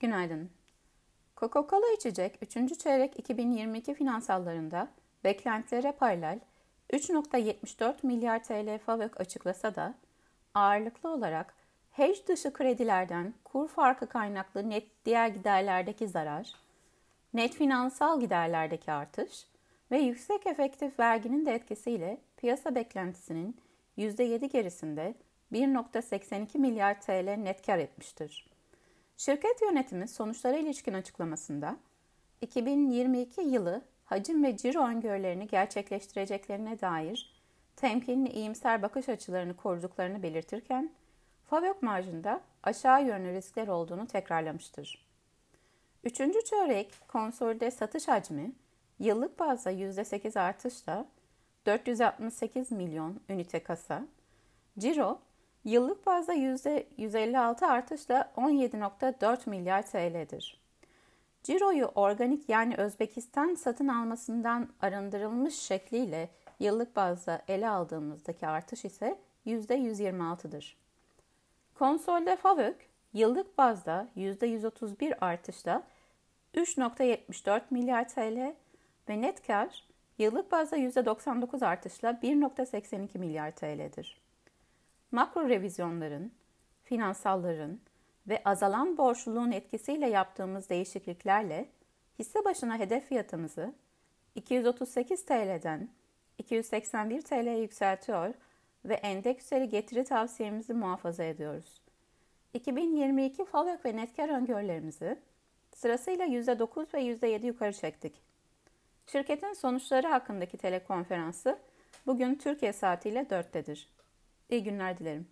Günaydın. Coca-Cola içecek 3. çeyrek 2022 finansallarında beklentilere paralel 3.74 milyar TL FAVÖK açıklasa da ağırlıklı olarak hedge dışı kredilerden kur farkı kaynaklı net diğer giderlerdeki zarar, net finansal giderlerdeki artış ve yüksek efektif verginin de etkisiyle piyasa beklentisinin %7 gerisinde 1.82 milyar TL net kar etmiştir. Şirket yönetimi sonuçlara ilişkin açıklamasında 2022 yılı hacim ve ciro öngörülerini gerçekleştireceklerine dair temkinli iyimser bakış açılarını koruduklarını belirtirken FAVÖK marjında aşağı yönlü riskler olduğunu tekrarlamıştır. Üçüncü çeyrek konsolide satış hacmi yıllık bazda %8 artışla 468 milyon ünite kasa, ciro Yıllık bazda %156 artışla 17.4 milyar TL'dir. Ciro'yu organik yani Özbekistan satın almasından arındırılmış şekliyle yıllık bazda ele aldığımızdaki artış ise %126'dır. Konsolde FAVÖK yıllık bazda %131 artışla 3.74 milyar TL ve net kar yıllık bazda %99 artışla 1.82 milyar TL'dir makro revizyonların, finansalların ve azalan borçluluğun etkisiyle yaptığımız değişikliklerle hisse başına hedef fiyatımızı 238 TL'den 281 TL'ye yükseltiyor ve endeksleri getiri tavsiyemizi muhafaza ediyoruz. 2022 FAVÖK ve net kar öngörülerimizi sırasıyla %9 ve %7 yukarı çektik. Şirketin sonuçları hakkındaki telekonferansı bugün Türkiye saatiyle 4'tedir. İyi günler dilerim.